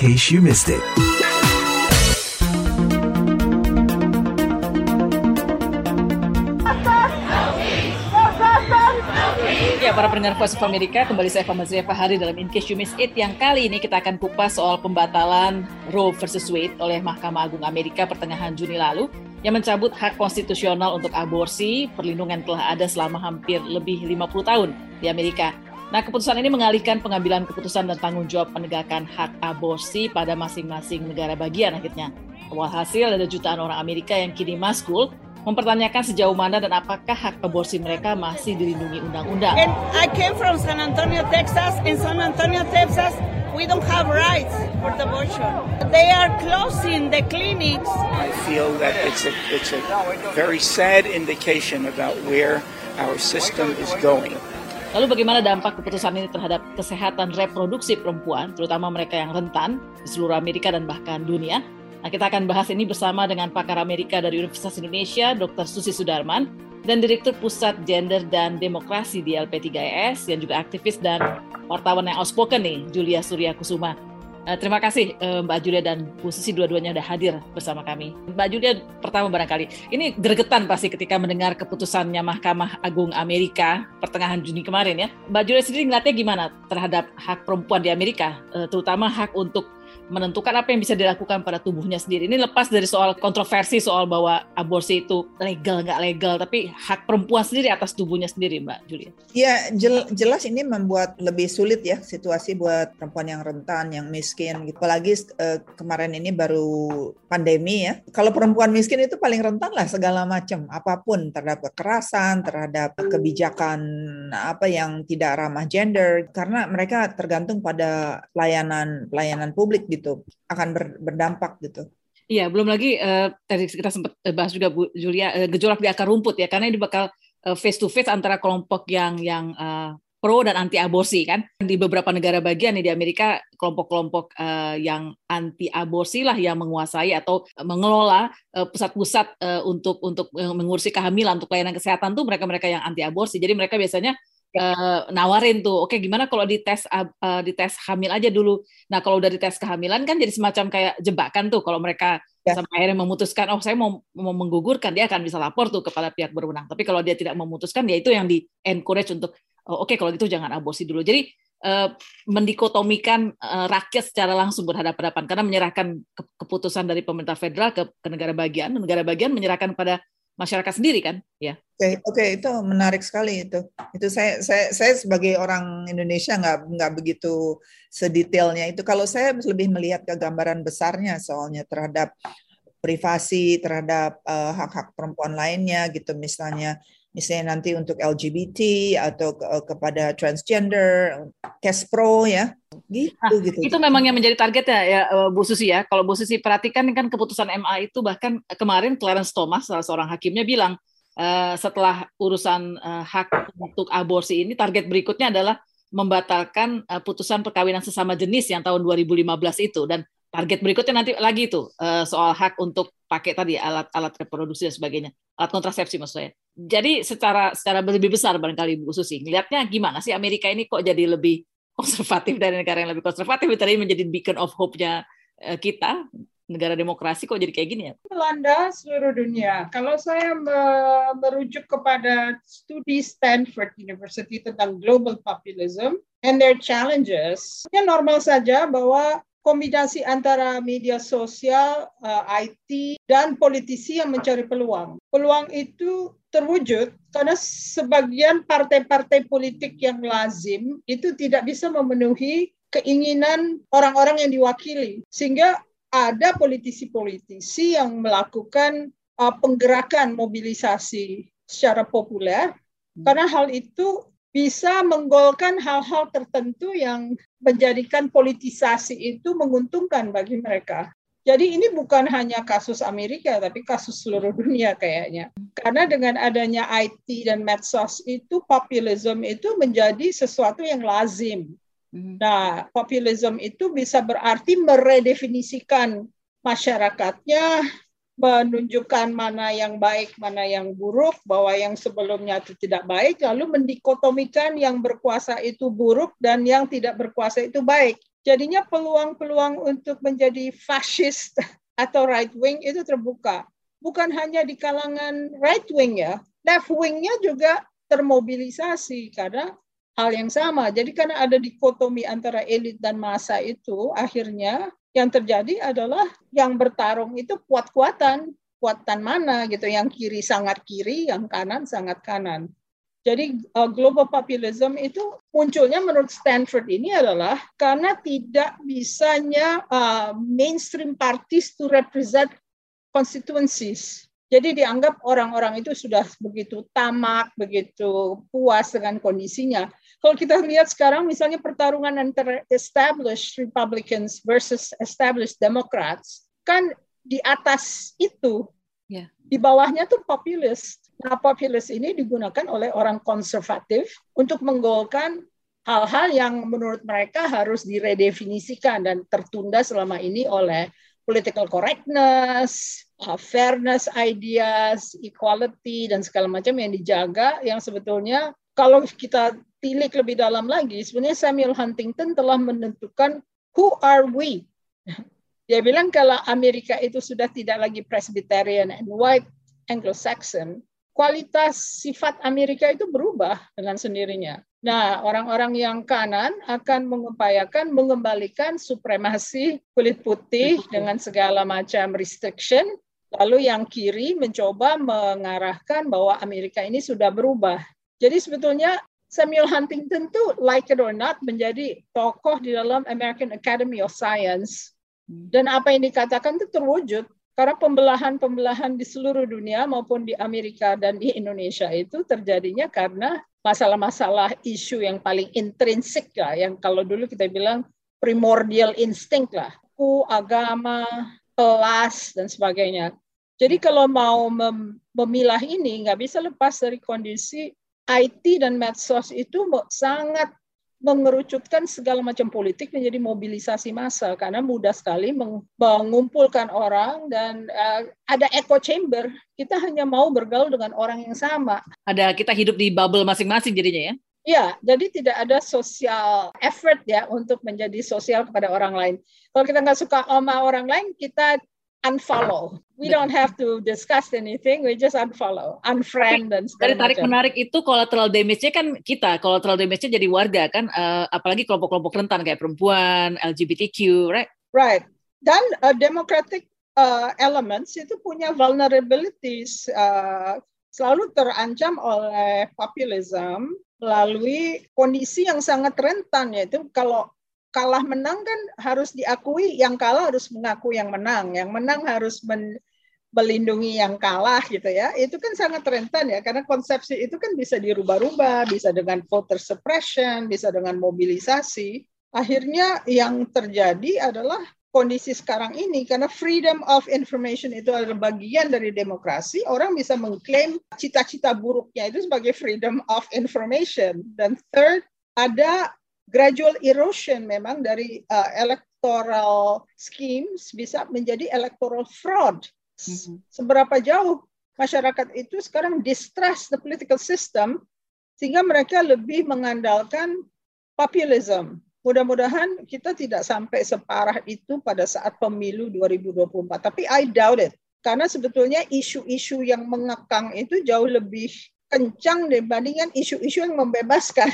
case you missed it. Ya, para pendengar Voice of America, kembali saya Fahmi Zia Fahari dalam In Case You Miss It yang kali ini kita akan kupas soal pembatalan Roe versus Wade oleh Mahkamah Agung Amerika pertengahan Juni lalu yang mencabut hak konstitusional untuk aborsi, perlindungan telah ada selama hampir lebih 50 tahun di Amerika. Nah, keputusan ini mengalihkan pengambilan keputusan dan tanggung jawab penegakan hak aborsi pada masing-masing negara bagian akhirnya. Walhasil ada jutaan orang Amerika yang kini maskul mempertanyakan sejauh mana dan apakah hak aborsi mereka masih dilindungi undang-undang. And I came from San Antonio, Texas. In San Antonio, Texas, we don't have rights for the abortion. They are closing the clinics. I feel that it's a, it's a very sad indication about where our system is going. Lalu bagaimana dampak keputusan ini terhadap kesehatan reproduksi perempuan, terutama mereka yang rentan di seluruh Amerika dan bahkan dunia? Nah, kita akan bahas ini bersama dengan pakar Amerika dari Universitas Indonesia, Dr. Susi Sudarman, dan Direktur Pusat Gender dan Demokrasi di LP3S, yang juga aktivis dan wartawan yang outspoken nih, Julia Surya Kusuma. Uh, terima kasih uh, Mbak Julia dan Bu Susi dua-duanya sudah hadir bersama kami. Mbak Julia pertama barangkali, ini gregetan pasti ketika mendengar keputusannya Mahkamah Agung Amerika pertengahan Juni kemarin ya. Mbak Julia sendiri ngeliatnya gimana terhadap hak perempuan di Amerika, uh, terutama hak untuk menentukan apa yang bisa dilakukan pada tubuhnya sendiri. Ini lepas dari soal kontroversi soal bahwa aborsi itu legal nggak legal, tapi hak perempuan sendiri atas tubuhnya sendiri, Mbak Julia. Ya jelas ini membuat lebih sulit ya situasi buat perempuan yang rentan, yang miskin. Gitu. Apalagi uh, kemarin ini baru pandemi ya. Kalau perempuan miskin itu paling rentan lah segala macam, apa pun terhadap kekerasan, terhadap kebijakan apa yang tidak ramah gender, karena mereka tergantung pada pelayanan pelayanan publik gitu gitu akan ber, berdampak gitu. Iya, belum lagi uh, tadi kita sempat eh, bahas juga Bu Julia uh, gejolak di akar rumput ya, karena ini bakal uh, face to face antara kelompok yang yang uh, pro dan anti aborsi kan di beberapa negara bagian nih di Amerika kelompok-kelompok uh, yang anti aborsi lah yang menguasai atau mengelola pusat-pusat uh, untuk untuk mengurusi kehamilan untuk pelayanan kesehatan tuh mereka-mereka yang anti aborsi jadi mereka biasanya uh, nawarin tuh, oke okay, gimana kalau dites uh, dites hamil aja dulu. Nah kalau udah dites kehamilan kan jadi semacam kayak jebakan tuh kalau mereka ya. sampai akhirnya memutuskan, oh saya mau mau menggugurkan, dia akan bisa lapor tuh kepada pihak berwenang. Tapi kalau dia tidak memutuskan, ya itu yang di encourage untuk, oh, oke okay, kalau gitu jangan aborsi dulu. Jadi uh, mendikotomikan uh, rakyat secara langsung berhadapan-hadapan karena menyerahkan keputusan dari pemerintah federal ke, ke negara bagian, negara bagian menyerahkan pada masyarakat sendiri kan? Ya. Oke okay, oke okay, itu menarik sekali itu. Itu saya saya saya sebagai orang Indonesia nggak nggak begitu sedetailnya itu. Kalau saya lebih melihat ke gambaran besarnya soalnya terhadap privasi terhadap uh, hak-hak perempuan lainnya gitu. Misalnya misalnya nanti untuk LGBT atau ke, kepada transgender, Pro ya, gitu nah, gitu. Itu memang yang menjadi target ya, ya eh, Bu Susi ya. Kalau Bu Susi perhatikan kan keputusan MA itu bahkan kemarin Clarence Thomas salah seorang hakimnya bilang uh, setelah urusan uh, hak untuk aborsi ini target berikutnya adalah membatalkan uh, putusan perkawinan sesama jenis yang tahun 2015 itu dan target berikutnya nanti lagi itu uh, soal hak untuk pakai tadi alat-alat reproduksi dan sebagainya, alat kontrasepsi maksud saya. Jadi secara secara lebih besar barangkali Bu Susi, lihatnya gimana sih Amerika ini kok jadi lebih konservatif dari negara yang lebih konservatif, tadi menjadi beacon of hope-nya uh, kita, negara demokrasi kok jadi kayak gini ya? Melanda seluruh dunia. Kalau saya merujuk kepada studi Stanford University tentang global populism and their challenges, ya normal saja bahwa kombinasi antara media sosial, eh, IT, dan politisi yang mencari peluang. Peluang itu terwujud karena sebagian partai-partai politik yang lazim itu tidak bisa memenuhi keinginan orang-orang yang diwakili. Sehingga ada politisi-politisi yang melakukan uh, penggerakan mobilisasi secara populer karena hal itu bisa menggolkan hal-hal tertentu yang menjadikan politisasi itu menguntungkan bagi mereka. Jadi ini bukan hanya kasus Amerika, tapi kasus seluruh dunia kayaknya. Karena dengan adanya IT dan medsos itu, populisme itu menjadi sesuatu yang lazim. Hmm. Nah, populisme itu bisa berarti meredefinisikan masyarakatnya, menunjukkan mana yang baik, mana yang buruk, bahwa yang sebelumnya itu tidak baik, lalu mendikotomikan yang berkuasa itu buruk dan yang tidak berkuasa itu baik. Jadinya peluang-peluang untuk menjadi fasis atau right wing itu terbuka. Bukan hanya di kalangan right wing ya, left wingnya juga termobilisasi karena hal yang sama. Jadi karena ada dikotomi antara elit dan massa itu, akhirnya yang terjadi adalah yang bertarung itu kuat-kuatan, kuatan mana gitu, yang kiri sangat kiri, yang kanan sangat kanan. Jadi uh, global populism itu munculnya menurut Stanford ini adalah karena tidak bisanya uh, mainstream parties to represent constituencies. Jadi dianggap orang-orang itu sudah begitu tamak, begitu puas dengan kondisinya. Kalau kita lihat sekarang misalnya pertarungan antara established Republicans versus established Democrats, kan di atas itu, yeah. di bawahnya tuh populis Nah, populis ini digunakan oleh orang konservatif untuk menggolkan hal-hal yang menurut mereka harus diredefinisikan dan tertunda selama ini oleh political correctness, uh, fairness ideas, equality dan segala macam yang dijaga yang sebetulnya kalau kita tilik lebih dalam lagi sebenarnya Samuel Huntington telah menentukan who are we. Dia bilang kalau Amerika itu sudah tidak lagi Presbyterian and white Anglo-Saxon, kualitas sifat Amerika itu berubah dengan sendirinya. Nah, orang-orang yang kanan akan mengupayakan mengembalikan supremasi kulit putih dengan segala macam restriction. Lalu yang kiri mencoba mengarahkan bahwa Amerika ini sudah berubah. Jadi sebetulnya Samuel Huntington tuh like it or not menjadi tokoh di dalam American Academy of Science. Dan apa yang dikatakan itu terwujud karena pembelahan-pembelahan di seluruh dunia maupun di Amerika dan di Indonesia itu terjadinya karena masalah-masalah isu yang paling intrinsik lah, yang kalau dulu kita bilang primordial instinct lah, ku, agama, kelas, dan sebagainya. Jadi kalau mau mem memilah ini, nggak bisa lepas dari kondisi IT dan medsos itu sangat mengerucutkan segala macam politik menjadi mobilisasi massa karena mudah sekali mengumpulkan orang dan uh, ada echo chamber. Kita hanya mau bergaul dengan orang yang sama. Ada kita hidup di bubble masing-masing jadinya ya. Ya, jadi tidak ada sosial effort ya untuk menjadi sosial kepada orang lain. Kalau kita nggak suka sama orang lain, kita unfollow. We don't have to discuss anything, we just unfollow, unfriend dan segala Dari tarik macam. menarik itu collateral damage-nya kan kita, collateral damage-nya jadi warga kan, uh, apalagi kelompok-kelompok rentan kayak perempuan, LGBTQ, right? Right. Dan uh, democratic uh, elements itu punya vulnerabilities, uh, selalu terancam oleh populism melalui kondisi yang sangat rentan yaitu kalau kalah menang kan harus diakui, yang kalah harus mengaku yang menang, yang menang harus men melindungi yang kalah gitu ya. Itu kan sangat rentan ya karena konsepsi itu kan bisa dirubah-rubah, bisa dengan voter suppression, bisa dengan mobilisasi. Akhirnya yang terjadi adalah kondisi sekarang ini karena freedom of information itu adalah bagian dari demokrasi, orang bisa mengklaim cita-cita buruknya itu sebagai freedom of information. Dan third, ada gradual erosion memang dari uh, electoral schemes bisa menjadi electoral fraud. Mm-hmm. Seberapa jauh masyarakat itu sekarang distrust the political system sehingga mereka lebih mengandalkan populism. Mudah-mudahan kita tidak sampai separah itu pada saat pemilu 2024. Tapi I doubt it. Karena sebetulnya isu-isu yang mengekang itu jauh lebih kencang dibandingkan isu-isu yang membebaskan.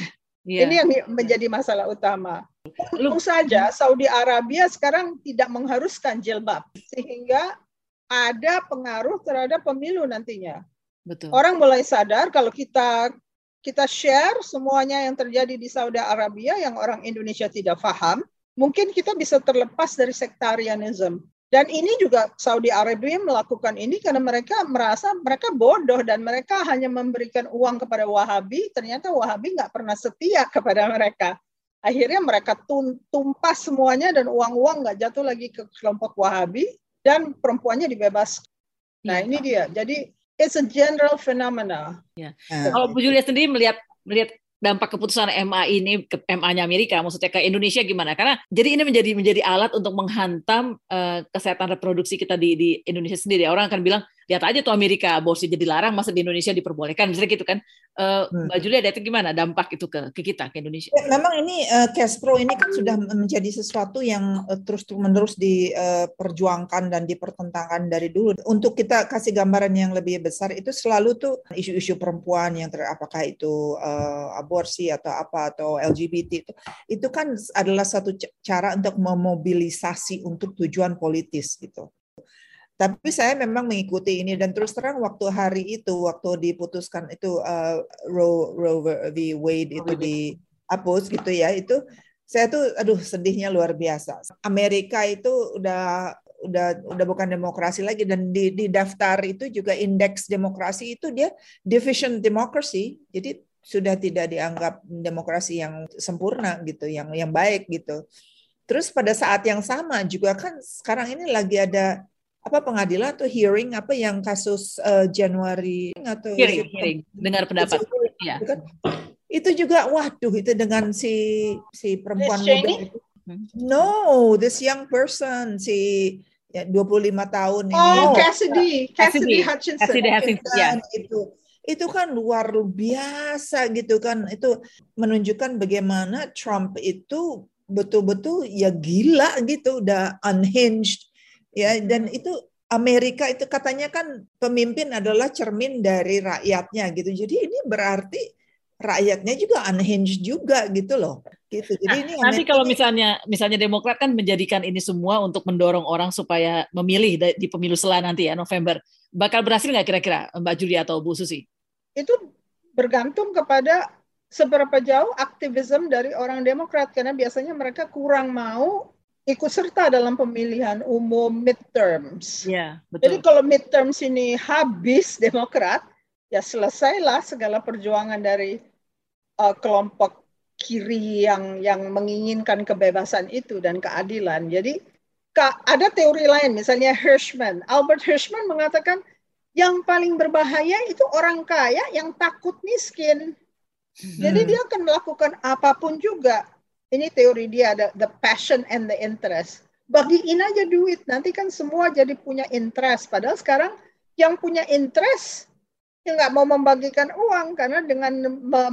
Yeah. Ini yang menjadi masalah utama. Untung saja Saudi Arabia sekarang tidak mengharuskan jilbab sehingga ada pengaruh terhadap pemilu nantinya. Betul. Orang mulai sadar kalau kita kita share semuanya yang terjadi di Saudi Arabia yang orang Indonesia tidak paham, mungkin kita bisa terlepas dari sektarianism. Dan ini juga Saudi Arabia melakukan ini karena mereka merasa mereka bodoh dan mereka hanya memberikan uang kepada Wahabi, ternyata Wahabi nggak pernah setia kepada mereka. Akhirnya mereka tumpas semuanya dan uang-uang nggak jatuh lagi ke kelompok Wahabi dan perempuannya dibebas. Nah ya. ini dia. Jadi it's a general phenomena. Ya. Kalau Bu Julia sendiri melihat melihat dampak keputusan MA ini ke MA-nya Amerika maksudnya ke Indonesia gimana? Karena jadi ini menjadi menjadi alat untuk menghantam uh, kesehatan reproduksi kita di di Indonesia sendiri. Orang akan bilang lihat aja tuh Amerika aborsi jadi larang, masa di Indonesia diperbolehkan, misalnya gitu kan. Uh, hmm. Mbak Julia, itu gimana dampak itu ke, ke kita, ke Indonesia? Ya, memang ini uh, Castro ini kan sudah menjadi sesuatu yang uh, terus menerus diperjuangkan uh, dan dipertentangkan dari dulu. Untuk kita kasih gambaran yang lebih besar itu selalu tuh isu-isu perempuan yang ter, apakah itu uh, aborsi atau apa atau LGBT itu itu kan adalah satu cara untuk memobilisasi untuk tujuan politis gitu. Tapi saya memang mengikuti ini dan terus terang waktu hari itu waktu diputuskan itu uh, Roe Roe v Wade itu dihapus gitu ya itu saya tuh aduh sedihnya luar biasa. Amerika itu udah udah udah bukan demokrasi lagi dan di, di daftar itu juga indeks demokrasi itu dia division democracy. Jadi sudah tidak dianggap demokrasi yang sempurna gitu, yang yang baik gitu. Terus pada saat yang sama juga kan sekarang ini lagi ada apa pengadilan atau hearing? Apa yang kasus uh, Januari atau hearing, hearing. dengar pendapat. itu, ya. kan? itu juga waduh itu dengan si si perempuan muda itu. No this young person si ya 25 tahun ini. Oh Cassidy. Cassidy, Hutchinson. Cassidy Hutchinson ya. itu itu kan luar biasa gitu kan. Itu menunjukkan bagaimana Trump itu betul-betul ya gila gitu udah unhinged ya dan itu Amerika itu katanya kan pemimpin adalah cermin dari rakyatnya gitu. Jadi ini berarti rakyatnya juga unhinged juga gitu loh. Gitu. Jadi nah, ini nanti kalau misalnya misalnya Demokrat kan menjadikan ini semua untuk mendorong orang supaya memilih di pemilu setelah nanti ya November. Bakal berhasil nggak kira-kira Mbak Julia atau Bu Susi? Itu bergantung kepada seberapa jauh aktivisme dari orang Demokrat karena biasanya mereka kurang mau ikut serta dalam pemilihan umum midterms. Ya, betul. Jadi kalau midterms ini habis Demokrat, ya selesailah segala perjuangan dari uh, kelompok kiri yang yang menginginkan kebebasan itu dan keadilan. Jadi ada teori lain, misalnya Hirschman, Albert Hirschman mengatakan yang paling berbahaya itu orang kaya yang takut miskin. Jadi hmm. dia akan melakukan apa pun juga ini teori dia ada the passion and the interest. Bagiin aja duit, nanti kan semua jadi punya interest. Padahal sekarang yang punya interest yang nggak mau membagikan uang karena dengan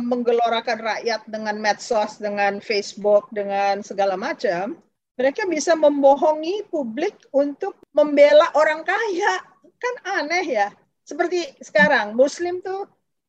menggelorakan rakyat dengan medsos, dengan Facebook, dengan segala macam, mereka bisa membohongi publik untuk membela orang kaya. Kan aneh ya. Seperti sekarang, Muslim tuh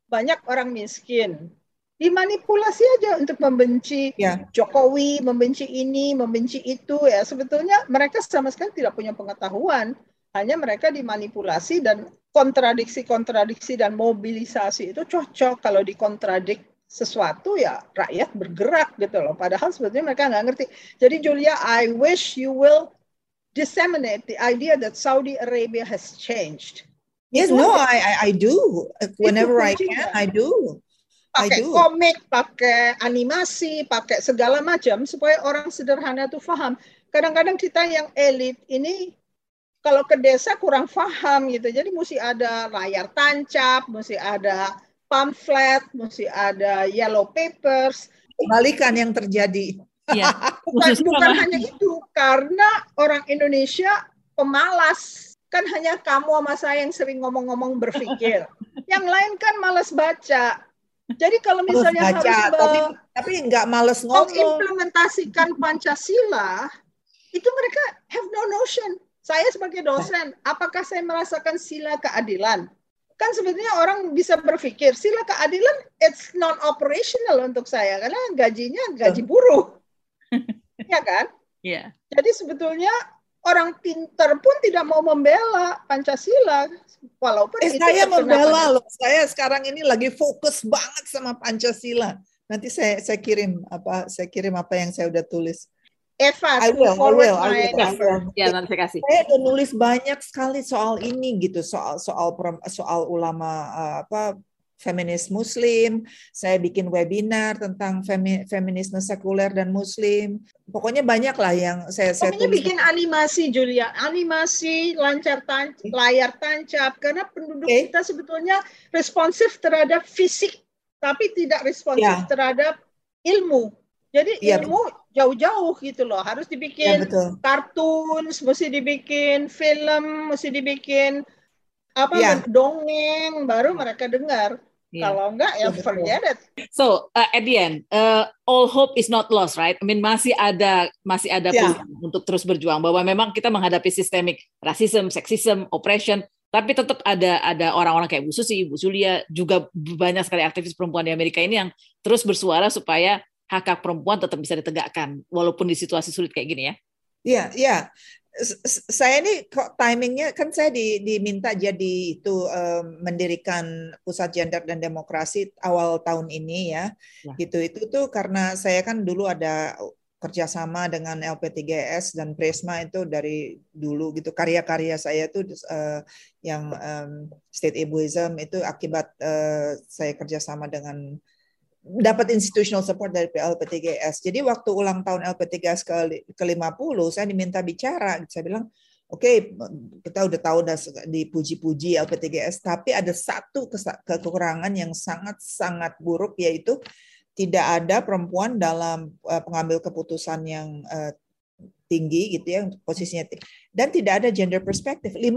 banyak orang miskin dimanipulasi aja untuk membenci ya. Jokowi, membenci ini, membenci itu ya. Sebetulnya mereka sama sekali tidak punya pengetahuan, hanya mereka dimanipulasi dan kontradiksi-kontradiksi dan mobilisasi itu cocok kalau dikontradik sesuatu ya rakyat bergerak gitu loh. Padahal sebetulnya mereka nggak ngerti. Jadi Julia, I wish you will disseminate the idea that Saudi Arabia has changed. Yes, no, I, I I do. Whenever I can, I do pakai komik, pakai animasi, pakai segala macam supaya orang sederhana itu paham. Kadang-kadang kita yang elit ini kalau ke desa kurang paham gitu. Jadi mesti ada layar tancap, mesti ada pamflet, mesti ada yellow papers. Kebalikan yang terjadi. Ya. bukan bukan hanya itu, karena orang Indonesia pemalas. Kan hanya kamu sama saya yang sering ngomong-ngomong berpikir. yang lain kan malas baca jadi kalau misalnya baca, harus tapi, tapi nggak males ngomong. Mengimplementasikan Pancasila, itu mereka have no notion. Saya sebagai dosen, apakah saya merasakan sila keadilan? Kan sebetulnya orang bisa berpikir sila keadilan it's non operational untuk saya karena gajinya gaji buruh. ya kan? Iya. Yeah. Jadi sebetulnya orang pinter pun tidak mau membela Pancasila walaupun eh, saya membela loh saya sekarang ini lagi fokus banget sama Pancasila nanti saya saya kirim apa saya kirim apa yang saya udah tulis Eva, I will, I will, I will, I will. Ya, nanti saya kasih. Saya udah nulis banyak sekali soal ini gitu, soal soal soal ulama uh, apa feminis muslim, saya bikin webinar tentang femi, feminisme sekuler dan muslim. Pokoknya banyak lah yang saya saya tulis. bikin animasi Julia, animasi lancar tan layar tancap karena penduduk okay. kita sebetulnya responsif terhadap fisik tapi tidak responsif yeah. terhadap ilmu. Jadi ya, ilmu jauh-jauh gitu loh, harus dibikin ya, kartun, mesti dibikin film, mesti dibikin apa Yeah. dongeng baru mereka dengar. Yeah. Kalau enggak ya Betul. forget it. So uh, at the end, uh, all hope is not lost, right? I mean masih ada masih ada Yeah. peluang untuk terus berjuang bahwa memang kita menghadapi sistemik rasisme, seksisme, oppression, tapi tetap ada ada orang-orang kayak Bu Susi, Bu Julia, juga banyak sekali aktivis perempuan di Amerika ini yang terus bersuara supaya hak hak perempuan tetap bisa ditegakkan walaupun di situasi sulit kayak gini ya. Iya, iya. S- s- Saya ini kok timingnya kan saya di- diminta jadi itu em, mendirikan pusat gender dan demokrasi awal tahun ini ya. Ya. Gitu itu tuh karena saya kan dulu ada kerjasama dengan LP3S dan Prisma itu dari dulu gitu karya-karya saya tuh eh, yang em, state ableism itu akibat eh, saya kerjasama dengan dapat institutional support dari LP3S. Jadi waktu ulang tahun LP3S ke ke-50 saya diminta bicara. Saya bilang, "Oke, kita udah tahu udah dipuji-puji LP3S, tapi ada satu kekurangan yang sangat-sangat buruk yaitu tidak ada perempuan dalam eh, pengambil keputusan yang eh, tinggi gitu ya posisinya tinggi. dan tidak ada gender perspektif 50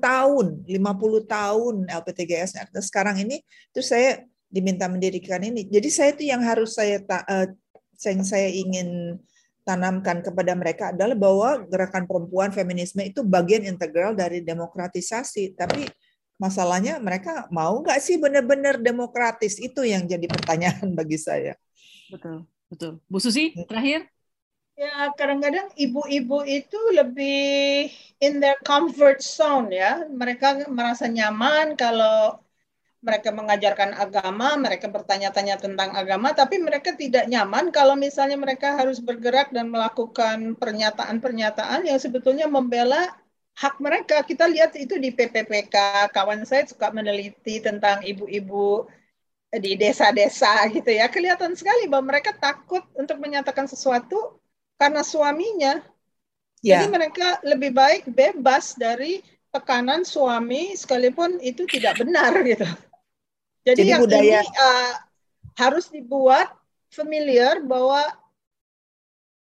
tahun 50 tahun LP3S Nah, sekarang ini terus saya diminta mendirikan ini. Jadi saya itu yang harus saya ta- eh, yang saya ingin tanamkan kepada mereka adalah bahwa gerakan perempuan feminisme itu bagian integral dari demokratisasi. Tapi masalahnya mereka mau nggak sih benar-benar demokratis? Itu yang jadi pertanyaan bagi saya. Betul, betul. Bu Susi, terakhir? Ya, kadang-kadang ibu-ibu itu lebih in their comfort zone ya. Mereka merasa nyaman kalau mereka mengajarkan agama, mereka bertanya-tanya tentang agama, tapi mereka tidak nyaman kalau misalnya mereka harus bergerak dan melakukan pernyataan-pernyataan yang sebetulnya membela hak mereka. Kita lihat itu di PPPK, kawan saya suka meneliti tentang ibu-ibu di desa-desa gitu ya. Kelihatan sekali bahwa mereka takut untuk menyatakan sesuatu karena suaminya. Ya, Jadi mereka lebih baik bebas dari tekanan suami sekalipun itu tidak benar gitu. Jadi, Jadi yang budaya- ini uh, harus dibuat familiar bahwa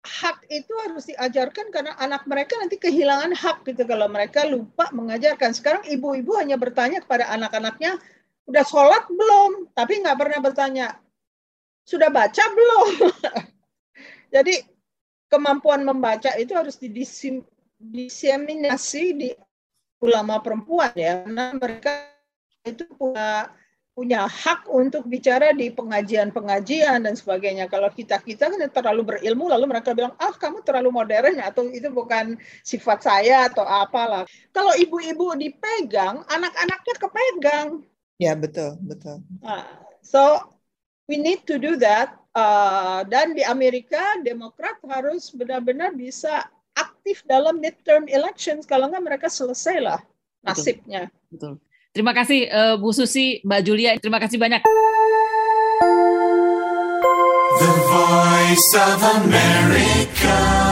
hak itu harus diajarkan karena anak mereka nanti kehilangan hak gitu kalau mereka lupa mengajarkan. Sekarang ibu-ibu hanya bertanya kepada anak-anaknya, udah sholat belum? Tapi nggak pernah bertanya, sudah baca belum? Jadi kemampuan membaca itu harus didisim- diseminasi di ulama perempuan ya, karena mereka itu punya punya hak untuk bicara di pengajian-pengajian dan sebagainya. Kalau kita kita kan terlalu berilmu, lalu mereka bilang, ah kamu terlalu modern atau itu bukan sifat saya atau apalah. Kalau ibu-ibu dipegang, anak-anaknya kepegang. ya betul, betul. Nah, so we need to do that. Uh, dan di Amerika, Demokrat harus benar-benar bisa aktif dalam midterm elections. Kalau nggak mereka selesai lah nasibnya. Betul. Terima kasih eh, Bu Susi, Mbak Julia. Terima kasih banyak. The voice of America.